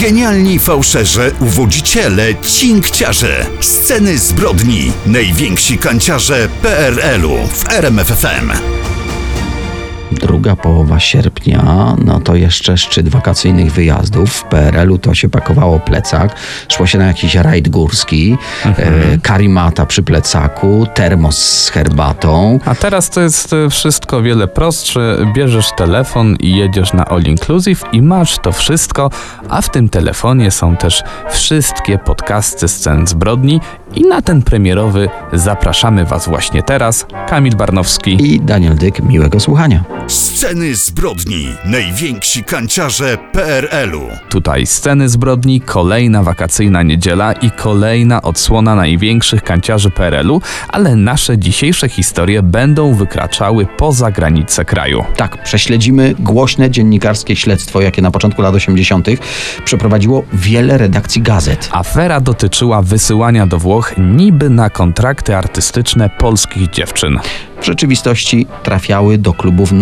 Genialni fałszerze, uwodziciele, cinkciarze. Sceny zbrodni. Najwięksi kanciarze PRL-u w RMFFM. Druga połowa sierpnia, no to jeszcze szczyt wakacyjnych wyjazdów. W PRL-u to się pakowało plecak, szło się na jakiś rajd górski, e, karimata przy plecaku, termos z herbatą. A teraz to jest e, wszystko wiele prostsze. Bierzesz telefon i jedziesz na All Inclusive i masz to wszystko, a w tym telefonie są też wszystkie podcasty scen zbrodni i na ten premierowy zapraszamy Was właśnie teraz. Kamil Barnowski. I Daniel Dyk, miłego słuchania. Sceny zbrodni. Najwięksi kanciarze PRL-u. Tutaj sceny zbrodni, kolejna wakacyjna niedziela i kolejna odsłona największych kanciarzy PRL-u, ale nasze dzisiejsze historie będą wykraczały poza granice kraju. Tak, prześledzimy głośne dziennikarskie śledztwo, jakie na początku lat 80. przeprowadziło wiele redakcji gazet. Afera dotyczyła wysyłania do Włoch niby na kontrakty artystyczne polskich dziewczyn. W rzeczywistości trafiały do klubów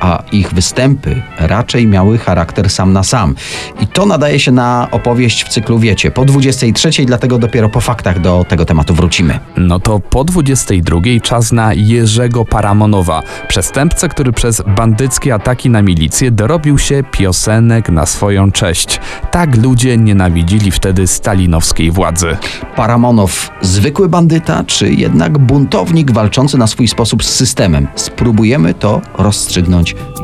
a ich występy raczej miały charakter sam na sam. I to nadaje się na opowieść w cyklu Wiecie po 23, dlatego dopiero po faktach do tego tematu wrócimy. No to po 22 czas na Jerzego Paramonowa, przestępcę, który przez bandyckie ataki na milicję dorobił się piosenek na swoją cześć. Tak ludzie nienawidzili wtedy stalinowskiej władzy. Paramonow zwykły bandyta, czy jednak buntownik walczący na swój sposób z systemem? Spróbujemy to rozstrzygnąć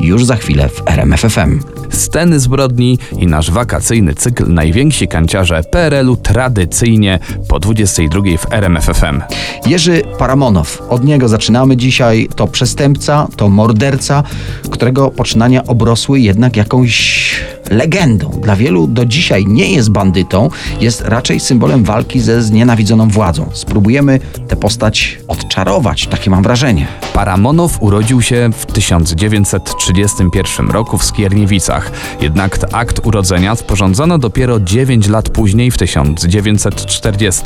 już za chwilę w RMFFM. Sceny zbrodni i nasz wakacyjny cykl Najwięksi kanciarze PRL-u tradycyjnie po 22 w RMFFM. Jerzy Paramonow, od niego zaczynamy dzisiaj. To przestępca, to morderca, którego poczynania obrosły jednak jakąś legendą. Dla wielu do dzisiaj nie jest bandytą, jest raczej symbolem walki ze znienawidzoną władzą. Spróbujemy tę postać odczarować, takie mam wrażenie. Paramonow urodził się w 1931 roku w Skierniewicach, jednak akt urodzenia sporządzono dopiero 9 lat później w 1940.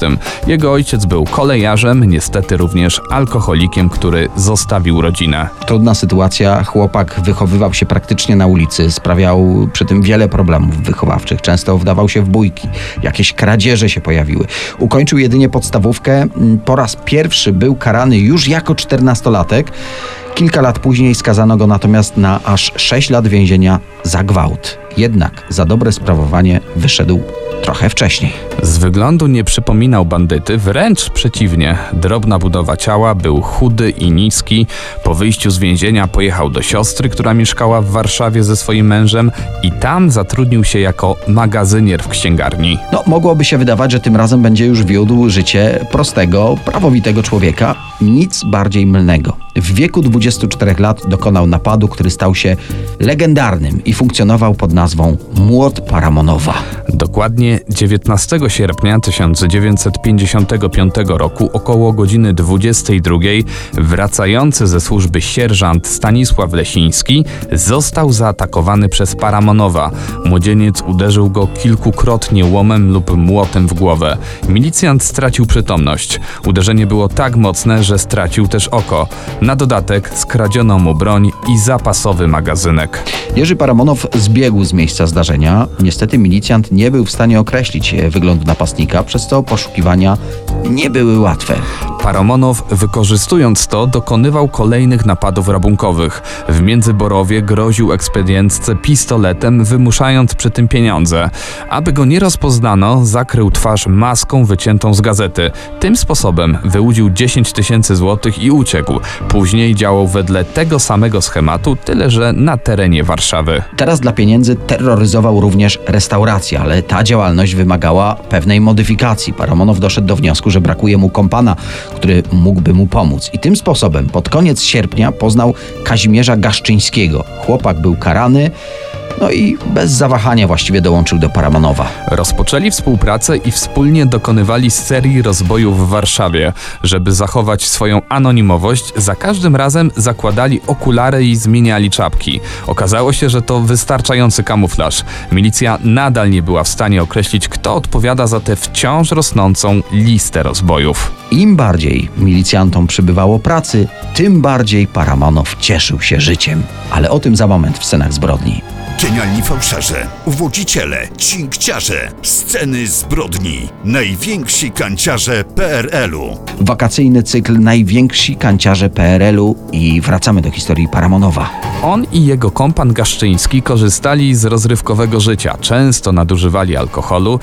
Jego ojciec był kolejarzem, niestety również alkoholikiem, który zostawił rodzinę. Trudna sytuacja, chłopak wychowywał się praktycznie na ulicy, sprawiał przy tym wiele problemów wychowawczych, często wdawał się w bójki, jakieś kradzieże się pojawiły. Ukończył jedynie podstawówkę, mm, po raz pierwszy był karany już jako czternastolatek. Kilka lat później skazano go natomiast na aż 6 lat więzienia za gwałt. Jednak za dobre sprawowanie wyszedł trochę wcześniej. Z wyglądu nie przypominał bandyty, wręcz przeciwnie. Drobna budowa ciała, był chudy i niski. Po wyjściu z więzienia pojechał do siostry, która mieszkała w Warszawie ze swoim mężem i tam zatrudnił się jako magazynier w księgarni. No, mogłoby się wydawać, że tym razem będzie już wiódł życie prostego, prawowitego człowieka. Nic bardziej mylnego. W wieku 24 lat dokonał napadu, który stał się legendarnym i funkcjonował pod nazwą Młot Paramonowa. Dokładnie 19 sierpnia 1955 roku około godziny 22 wracający ze służby sierżant Stanisław Lesiński został zaatakowany przez Paramonowa. Młodzieniec uderzył go kilkukrotnie łomem lub młotem w głowę. Milicjant stracił przytomność. Uderzenie było tak mocne, że stracił też oko. Na dodatek skradziono mu broń i zapasowy magazynek. Jerzy Paramonow zbiegł z miejsca zdarzenia. Niestety milicjant nie był w stanie określić e, wyglądu napastnika, przez co poszukiwania nie były łatwe. Paramonow, wykorzystując to, dokonywał kolejnych napadów rabunkowych. W Międzyborowie groził ekspedientce pistoletem, wymuszając przy tym pieniądze. Aby go nie rozpoznano, zakrył twarz maską wyciętą z gazety. Tym sposobem wyłudził 10 tysięcy złotych i uciekł. Później działał wedle tego samego schematu, tyle że na terenie Warszawy. Teraz dla pieniędzy terroryzował również restaurację, ale ta działalność wymagała pewnej modyfikacji. Paramonow doszedł do wniosku, że brakuje mu kompana, który mógłby mu pomóc. I tym sposobem pod koniec sierpnia poznał Kazimierza Gaszczyńskiego. Chłopak był karany, no i bez zawahania właściwie dołączył do Paramonowa. Rozpoczęli współpracę i wspólnie dokonywali serii rozbojów w Warszawie. Żeby zachować swoją anonimowość, za każdym razem zakładali okulary i zmieniali czapki. Okazało się, że to wystarczający kamuflaż. Milicja nadal nie była w stanie określić, kto odpowiada za tę wciąż rosnącą listę rozbojów. Im bardziej milicjantom przybywało pracy, tym bardziej Paramonow cieszył się życiem. Ale o tym za moment w scenach zbrodni. Genialni fałszerze, uwodziciele, cinkciarze, sceny zbrodni, najwięksi kanciarze PRL-u. Wakacyjny cykl Najwięksi kanciarze PRL-u i wracamy do historii Paramonowa. On i jego kompan Gaszczyński korzystali z rozrywkowego życia, często nadużywali alkoholu,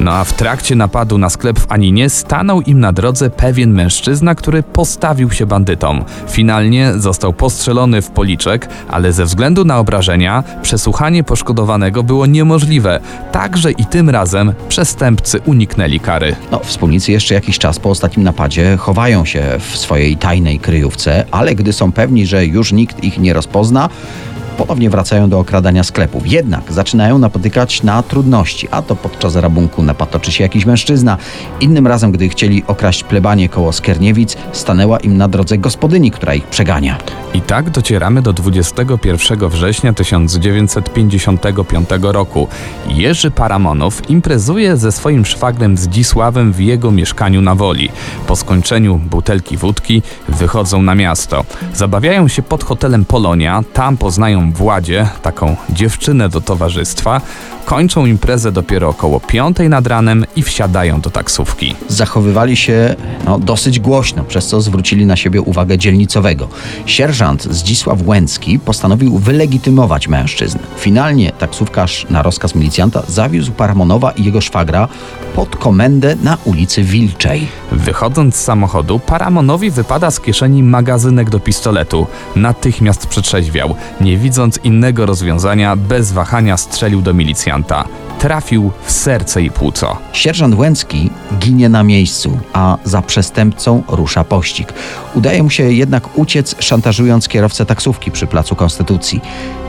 no a w trakcie napadu na sklep w Aninie stanął im na drodze pewien mężczyzna, który postawił się bandytom. Finalnie został postrzelony w policzek, ale ze względu na obrażenia przesłuchanie poszkodowanego było niemożliwe. Także i tym razem przestępcy uniknęli kary. No, wspólnicy jeszcze jakiś czas po ostatnim napadzie chowają się w swojej tajnej kryjówce, ale gdy są pewni, że już nikt ich nie rozpozna, Barcelona. Ponownie wracają do okradania sklepów. Jednak zaczynają napotykać na trudności, a to podczas rabunku napatoczy się jakiś mężczyzna. Innym razem, gdy chcieli okraść plebanie koło Skierniewic, stanęła im na drodze gospodyni, która ich przegania. I tak docieramy do 21 września 1955 roku. Jerzy Paramonow imprezuje ze swoim szwagrem Zdzisławem w jego mieszkaniu na Woli. Po skończeniu butelki wódki wychodzą na miasto. Zabawiają się pod hotelem Polonia, tam poznają Władzie, taką dziewczynę do towarzystwa. Kończą imprezę dopiero około 5 nad ranem i wsiadają do taksówki. Zachowywali się no, dosyć głośno, przez co zwrócili na siebie uwagę dzielnicowego. Sierżant Zdzisław Łęcki postanowił wylegitymować mężczyzn. Finalnie taksówkarz na rozkaz milicjanta zawiózł Paramonowa i jego szwagra pod komendę na ulicy Wilczej. Wychodząc z samochodu, Paramonowi wypada z kieszeni magazynek do pistoletu. Natychmiast przetrzeźwiał. Nie widząc innego rozwiązania, bez wahania strzelił do milicjanta. Trafił w serce i płuco. Sierżant Łęcki ginie na miejscu, a za przestępcą rusza pościg. Udaje mu się jednak uciec, szantażując kierowcę taksówki przy Placu Konstytucji.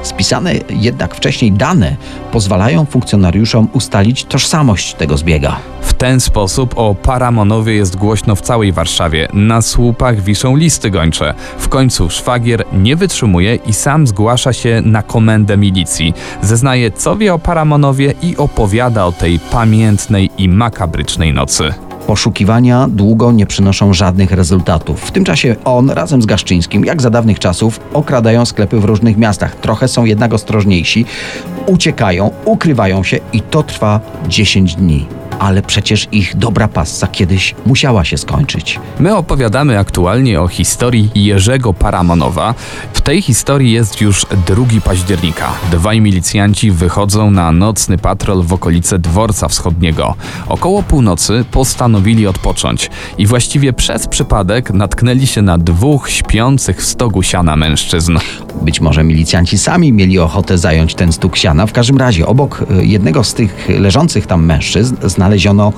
Spisane jednak wcześniej dane pozwalają funkcjonariuszom ustalić tożsamość tego zbiega. W ten sposób o Paramonowie jest głośno w całej Warszawie. Na słupach wiszą listy gończe. W końcu szwagier nie wytrzymuje i sam zgłasza się na komendę milicji. Zeznaje, co wie o Paramonowie i opowiada o tej pamiętnej i makabrycznej nocy. Poszukiwania długo nie przynoszą żadnych rezultatów. W tym czasie on razem z Gaszczyńskim, jak za dawnych czasów, okradają sklepy w różnych miastach. Trochę są jednak ostrożniejsi, uciekają, ukrywają się i to trwa 10 dni. Ale przecież ich dobra passa kiedyś musiała się skończyć. My opowiadamy aktualnie o historii Jerzego Paramonowa. W tej historii jest już 2 października. Dwaj milicjanci wychodzą na nocny patrol w okolice dworca wschodniego. Około północy postanowili odpocząć i właściwie przez przypadek natknęli się na dwóch śpiących w stogu siana mężczyzn. Być może milicjanci sami mieli ochotę zająć ten stóg siana. W każdym razie obok y, jednego z tych leżących tam mężczyzn znaleziono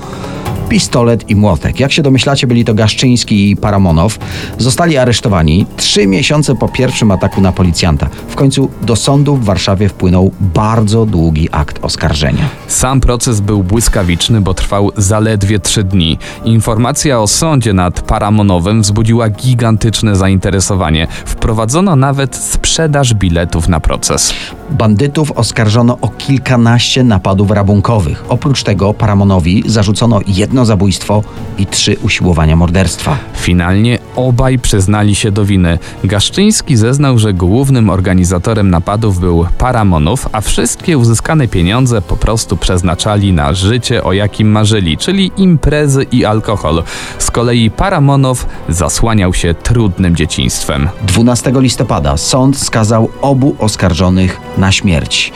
pistolet i młotek. Jak się domyślacie, byli to Gaszczyński i Paramonow. Zostali aresztowani trzy miesiące po pierwszym ataku na policjanta. W końcu do sądu w Warszawie wpłynął bardzo długi akt oskarżenia. Sam proces był błyskawiczny, bo trwał zaledwie trzy dni. Informacja o sądzie nad Paramonowem wzbudziła gigantyczne zainteresowanie. Wprowadzono nawet sprzedaż biletów na proces. Bandytów oskarżono o kilkanaście napadów rabunkowych. Oprócz tego Paramonowi zarzucono jedno zabójstwo i trzy usiłowania morderstwa. Finalnie obaj przyznali się do winy. Gaszczyński zeznał, że głównym organizatorem napadów był Paramonów, a wszystkie uzyskane pieniądze po prostu przeznaczali na życie, o jakim marzyli, czyli imprezy i alkohol. Z kolei Paramonow zasłaniał się trudnym dzieciństwem. 12 listopada sąd skazał obu oskarżonych na śmierć.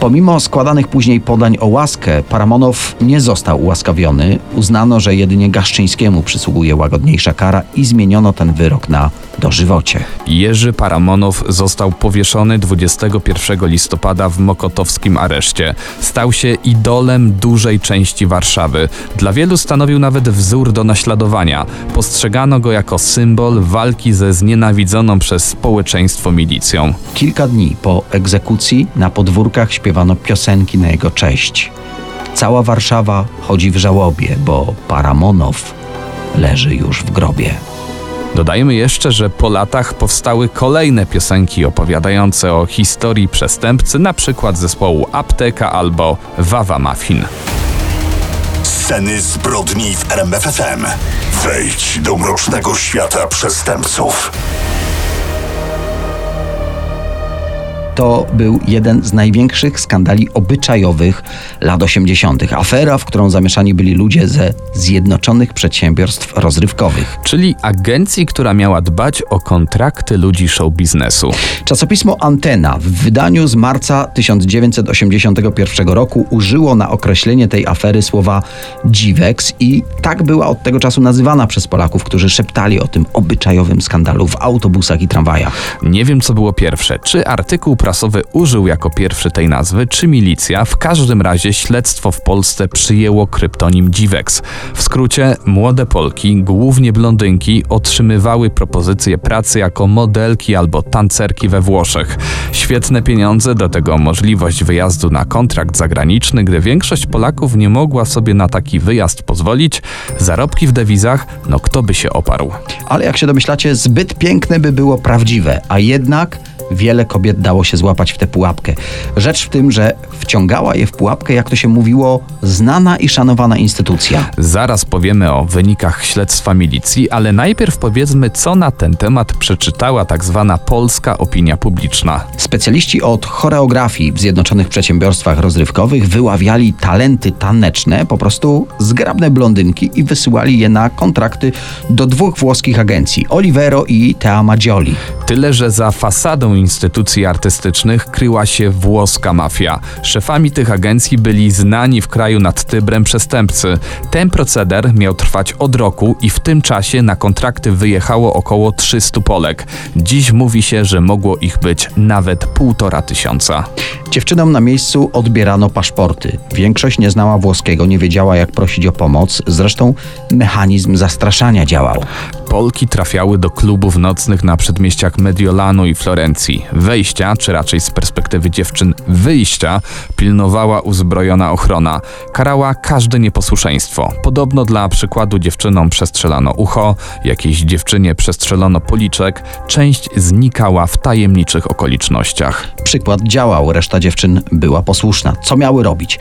Pomimo składanych później podań o łaskę, Paramonow nie został ułaskawiony. Uznano, że jedynie Gaszczyńskiemu przysługuje łagodniejsza kara i zmieniono ten wyrok na dożywocie. Jerzy Paramonow został powieszony 21 listopada w mokotowskim areszcie. Stał się idolem dużej części Warszawy. Dla wielu stanowił nawet wzór do naśladowania. Postrzegano go jako symbol walki ze znienawidzoną przez społeczeństwo milicją. Kilka dni po egzekucji na podwórkach śpiewano piosenki na jego cześć. Cała Warszawa chodzi w żałobie, bo Paramonow leży już w grobie. Dodajmy jeszcze, że po latach powstały kolejne piosenki opowiadające o historii przestępcy, na przykład zespołu Apteka albo Wawa Muffin. Sceny zbrodni w RMFFM. Wejdź do mrocznego świata przestępców. To był jeden z największych skandali obyczajowych lat 80. Afera, w którą zamieszani byli ludzie ze Zjednoczonych Przedsiębiorstw Rozrywkowych. Czyli agencji, która miała dbać o kontrakty ludzi show biznesu. Czasopismo Antena w wydaniu z marca 1981 roku użyło na określenie tej afery słowa dziwex i tak była od tego czasu nazywana przez Polaków, którzy szeptali o tym obyczajowym skandalu w autobusach i tramwajach. Nie wiem, co było pierwsze. Czy artykuł prasowy użył jako pierwszy tej nazwy, czy milicja? W każdym razie śledztwo w Polsce przyjęło kryptonim Dziwex. W skrócie, młode Polki, głównie blondynki, otrzymywały propozycje pracy jako modelki albo tancerki we Włoszech. Świetne pieniądze, do tego możliwość wyjazdu na kontrakt zagraniczny, gdy większość Polaków nie mogła sobie na taki wyjazd pozwolić. Zarobki w dewizach, no kto by się oparł? Ale jak się domyślacie, zbyt piękne by było prawdziwe, a jednak wiele kobiet dało się złapać w tę pułapkę. Rzecz w tym, że wciągała je w pułapkę, jak to się mówiło, znana i szanowana instytucja. Zaraz powiemy o wynikach śledztwa milicji, ale najpierw powiedzmy, co na ten temat przeczytała tak zwana polska opinia publiczna. Specjaliści od choreografii w Zjednoczonych Przedsiębiorstwach Rozrywkowych wyławiali talenty taneczne, po prostu zgrabne blondynki i wysyłali je na kontrakty do dwóch włoskich agencji, Olivero i Tea Maggioli. Tyle, że za fasadą instytucji artystycznych kryła się włoska mafia. Szefami tych agencji byli znani w kraju nad Tybrem przestępcy. Ten proceder miał trwać od roku i w tym czasie na kontrakty wyjechało około 300 Polek. Dziś mówi się, że mogło ich być nawet półtora tysiąca. Dziewczynom na miejscu odbierano paszporty. Większość nie znała włoskiego, nie wiedziała jak prosić o pomoc. Zresztą mechanizm zastraszania działał. Polki trafiały do klubów nocnych na przedmieściach Mediolanu i Florencji. Wejścia, czy raczej z perspektywy dziewczyn wyjścia, pilnowała uzbrojona ochrona. Karała każde nieposłuszeństwo. Podobno dla przykładu dziewczynom przestrzelano ucho, jakiejś dziewczynie przestrzelono policzek, część znikała w tajemniczych okolicznościach. Przykład działał, reszta dziewczyn była posłuszna. Co miały robić?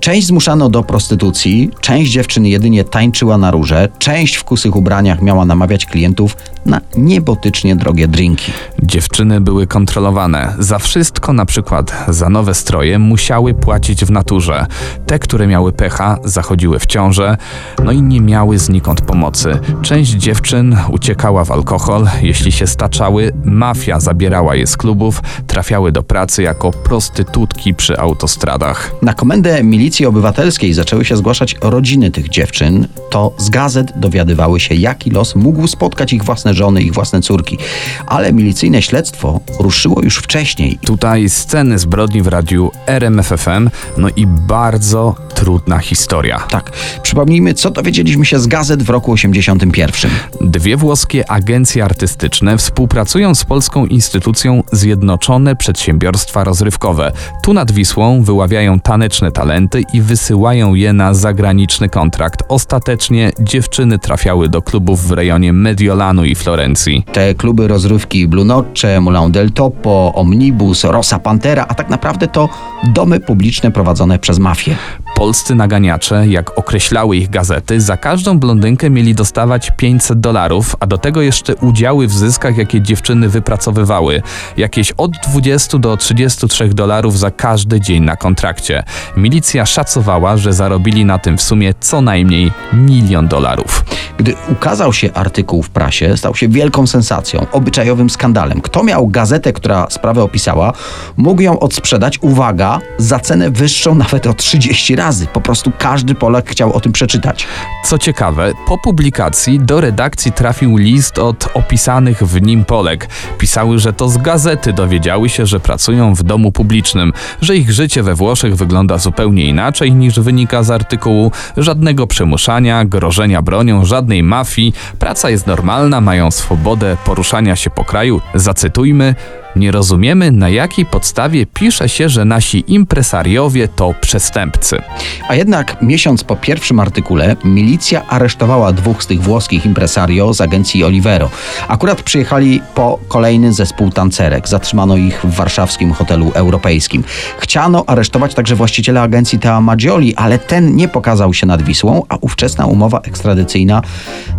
Część zmuszano do prostytucji, część dziewczyn jedynie tańczyła na róże, część w kusych ubraniach miała namawiać klientów na niebotycznie drogie drinki. Dziewczyny były kontrolowane. Za wszystko, na przykład za nowe stroje, musiały płacić w naturze. Te, które miały pecha, zachodziły w ciążę, no i nie miały znikąd pomocy. Część dziewczyn uciekała w alkohol, jeśli się staczały, mafia zabierała je z klubów, trafiały do pracy jako prostytutki przy autostradach. Na komendę milicji obywatelskiej zaczęły się zgłaszać rodziny tych dziewczyn. To z gazet dowiadywały się, jaki los mógł spotkać ich własne żony, ich własne córki. Ale milicyjne śledztwo ruszyło już wcześniej. Tutaj sceny zbrodni w radiu RMFFM, no i bardzo trudna historia. Tak, przypomnijmy, co dowiedzieliśmy się z gazet w roku 81. Dwie włoskie agencje artystyczne współpracują z polską instytucją Zjednoczone Przedsiębiorstwa Rozrywkowe. Tu nad Wisłą wyławiają taneczne talenty i wysyłają je na zagraniczny kontrakt. Ostatecznie dziewczyny trafiały do klubów w rejonie Mediolanu i Florencji. Te kluby rozrywki Blue Noche, Moulin del Topo, Omnibus, Rosa Pantera, a tak naprawdę to domy publiczne prowadzone przez mafię. Polscy naganiacze, jak określały ich gazety, za każdą blondynkę mieli dostawać 500 dolarów, a do tego jeszcze udziały w zyskach, jakie dziewczyny wypracowywały. Jakieś od 20 do 33 dolarów za każdy dzień na kontrakcie. Milicja szacowała, że zarobili na tym w sumie co najmniej milion dolarów. Gdy ukazał się artykuł w prasie, stał się wielką sensacją, obyczajowym skandalem. Kto miał gazetę, która sprawę opisała, mógł ją odsprzedać, uwaga, za cenę wyższą nawet o 30 razy. Po prostu każdy Polak chciał o tym przeczytać. Co ciekawe, po publikacji do redakcji trafił list od opisanych w nim Polek. Pisały, że to z gazety dowiedziały się, że pracują w domu publicznym, że ich życie we Włoszech wygląda zupełnie inaczej niż wynika z artykułu. Żadnego przymuszania, grożenia bronią, żadnej mafii. Praca jest normalna, mają swobodę poruszania się po kraju. Zacytujmy. Nie rozumiemy, na jakiej podstawie pisze się, że nasi impresariowie to przestępcy. A jednak miesiąc po pierwszym artykule milicja aresztowała dwóch z tych włoskich impresario z agencji Olivero. Akurat przyjechali po kolejny zespół tancerek. Zatrzymano ich w warszawskim hotelu europejskim. Chciano aresztować także właściciela agencji Tea Maggioli, ale ten nie pokazał się nad Wisłą, a ówczesna umowa ekstradycyjna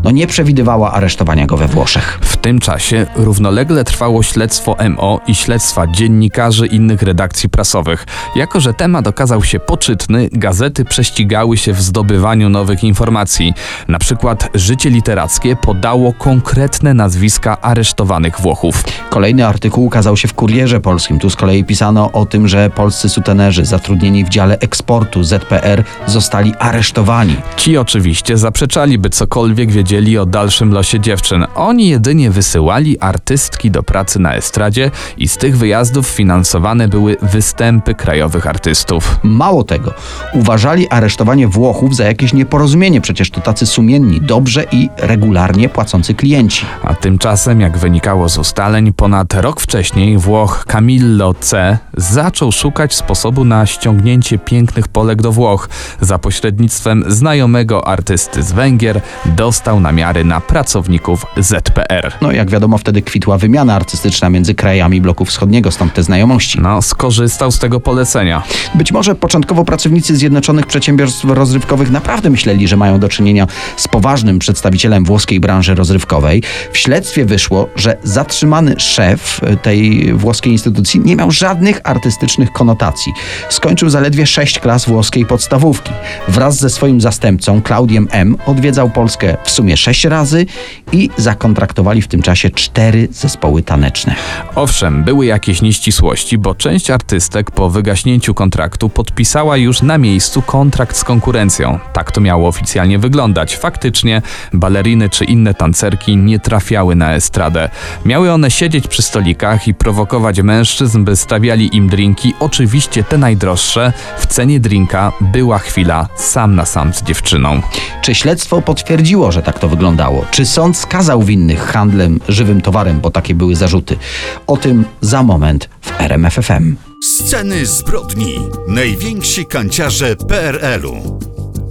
no nie przewidywała aresztowania go we Włoszech. W tym czasie równolegle trwało śledztwo MO i śledztwa dziennikarzy innych redakcji prasowych. Jako, że temat okazał się poczytny, gazety prześcigały się w zdobywaniu nowych informacji. Na przykład Życie Literackie podało konkretne nazwiska aresztowanych Włochów. Kolejny artykuł ukazał się w Kurierze Polskim. Tu z kolei pisano o tym, że polscy sutenerzy zatrudnieni w dziale eksportu ZPR zostali aresztowani. Ci oczywiście zaprzeczali, by cokolwiek wiedzieli o dalszym losie dziewczyn. Oni jedynie wysyłali artystki do pracy na estradzie i z tych wyjazdów finansowane były występy krajowych artystów. Mało tego, uważali aresztowanie Włochów za jakieś nieporozumienie, przecież to tacy sumienni, dobrze i regularnie płacący klienci. A tymczasem, jak wynikało z ustaleń, ponad rok wcześniej Włoch Camillo C. zaczął szukać sposobu na ściągnięcie pięknych Polek do Włoch. Za pośrednictwem znajomego artysty z Węgier dostał namiary na pracowników ZPR. No jak wiadomo, wtedy kwitła wymiana artystyczna między krajami bloku wschodniego, stąd te znajomości. No, skorzystał z tego polecenia. Być może początkowo pracownicy Zjednoczonych Przedsiębiorstw Rozrywkowych naprawdę myśleli, że mają do czynienia z poważnym przedstawicielem włoskiej branży rozrywkowej. W śledztwie wyszło, że zatrzymany szef tej włoskiej instytucji nie miał żadnych artystycznych konotacji. Skończył zaledwie sześć klas włoskiej podstawówki. Wraz ze swoim zastępcą, Claudiem M., odwiedzał Polskę w sumie sześć razy i zakontraktowali w tym czasie cztery zespoły taneczne. Owszem, były jakieś nieścisłości, bo część artystek po wygaśnięciu kontraktu podpisała już na miejscu kontrakt z konkurencją. Tak to miało oficjalnie wyglądać. Faktycznie baleriny czy inne tancerki nie trafiały na estradę. Miały one siedzieć przy stolikach i prowokować mężczyzn, by stawiali im drinki, oczywiście te najdroższe. W cenie drinka była chwila sam na sam z dziewczyną. Czy śledztwo potwierdziło, że tak to wyglądało? Czy sąd skazał winnych handlem żywym towarem, bo takie były zarzuty? O tym za moment w RMFFM. Sceny zbrodni. Najwięksi kanciarze PRL-u.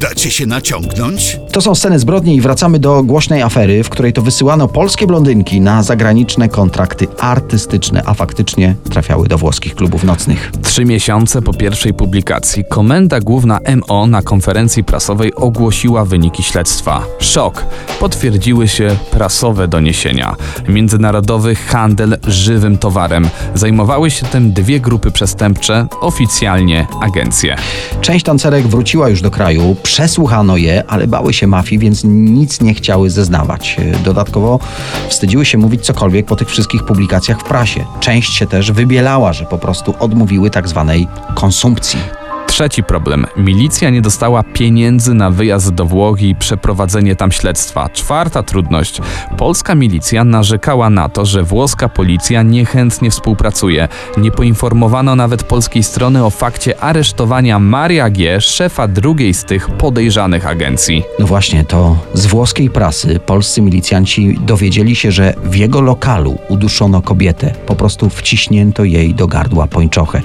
Dacie się naciągnąć? To są sceny zbrodni i wracamy do głośnej afery, w której to wysyłano polskie blondynki na zagraniczne kontrakty artystyczne, a faktycznie trafiały do włoskich klubów nocnych. Trzy miesiące po pierwszej publikacji Komenda Główna MO na konferencji prasowej ogłosiła wyniki śledztwa. Szok. Potwierdziły się prasowe doniesienia. Międzynarodowy handel żywym towarem. Zajmowały się tym dwie grupy przestępcze, oficjalnie agencje. Część tancerek wróciła już do kraju, przesłuchano je, ale bały się mafii, więc nic nie chciały zeznawać. Dodatkowo wstydziły się mówić cokolwiek po tych wszystkich publikacjach w prasie. Część się też wybielała, że po prostu odmówiły tak zwanej konsumpcji. Trzeci problem. Milicja nie dostała pieniędzy na wyjazd do Włoch i przeprowadzenie tam śledztwa. Czwarta trudność. Polska milicja narzekała na to, że włoska policja niechętnie współpracuje. Nie poinformowano nawet polskiej strony o fakcie aresztowania Maria G., szefa drugiej z tych podejrzanych agencji. No właśnie, to z włoskiej prasy polscy milicjanci dowiedzieli się, że w jego lokalu uduszono kobietę. Po prostu wciśnięto jej do gardła pończochę.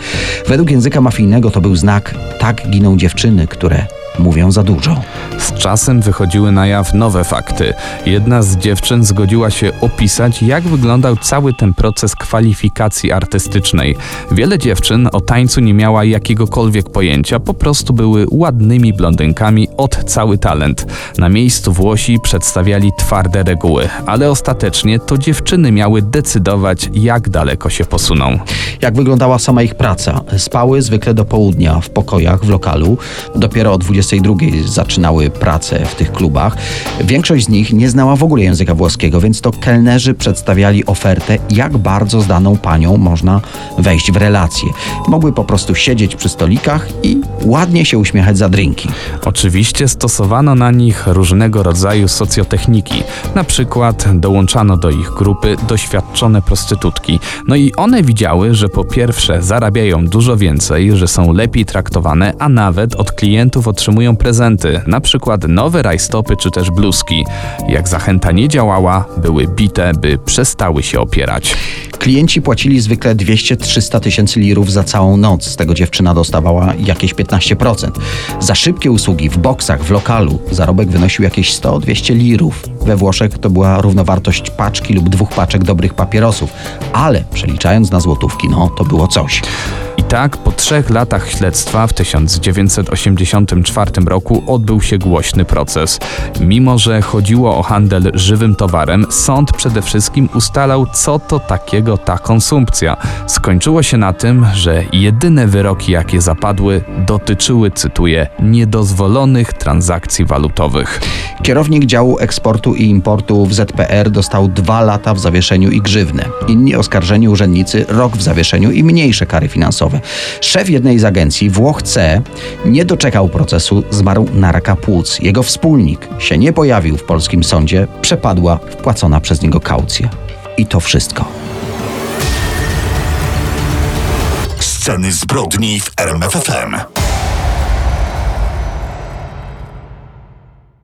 Według języka mafijnego to był znak tak giną dziewczyny, które mówią za dużo. Z czasem wychodziły na jaw nowe fakty. Jedna z dziewczyn zgodziła się opisać, jak wyglądał cały ten proces kwalifikacji artystycznej. Wiele dziewczyn o tańcu nie miała jakiegokolwiek pojęcia, po prostu były ładnymi blondynkami od cały talent. Na miejscu Włosi przedstawiali twarde reguły, ale ostatecznie to dziewczyny miały decydować, jak daleko się posuną. Jak wyglądała sama ich praca? Spały zwykle do południa w pokojach w lokalu. Dopiero o 22 zaczynały pracę w tych klubach. Większość z nich nie znała w ogóle języka włoskiego, więc to kelnerzy przedstawiali ofertę, jak bardzo z daną panią można wejść w relacje. Mogły po prostu siedzieć przy stolikach i ładnie się uśmiechać za drinki. Oczywiście stosowano na nich różnego rodzaju socjotechniki. Na przykład dołączano do ich grupy doświadczone prostytutki. No i one widziały, że po pierwsze zarabiają dużo więcej, że są lepiej traktowane, a nawet od klientów otrzymują prezenty, na przykład nowe rajstopy czy też bluzki. Jak zachęta nie działała, były bite, by przestały się opierać. Klienci płacili zwykle 200-300 tysięcy lirów za całą noc. Z tego dziewczyna dostawała jakieś 15%. Za szybkie usługi w boksach, w lokalu zarobek wynosił jakieś 100-200 lirów. We Włoszech to była równowartość paczki lub dwóch paczek dobrych papierosów, ale przeliczając na złotówki, no to było coś. Tak po trzech latach śledztwa w 1984 roku odbył się głośny proces. Mimo, że chodziło o handel żywym towarem, sąd przede wszystkim ustalał, co to takiego ta konsumpcja. Skończyło się na tym, że jedyne wyroki, jakie zapadły, dotyczyły, cytuję, niedozwolonych transakcji walutowych. Kierownik działu eksportu i importu w ZPR dostał dwa lata w zawieszeniu i grzywnę. Inni oskarżeni urzędnicy rok w zawieszeniu i mniejsze kary finansowe. Szef jednej z agencji, Włoch C, nie doczekał procesu, zmarł na raka płuc. Jego wspólnik się nie pojawił w polskim sądzie, przepadła wpłacona przez niego kaucja. I to wszystko. Sceny zbrodni w RMFFM.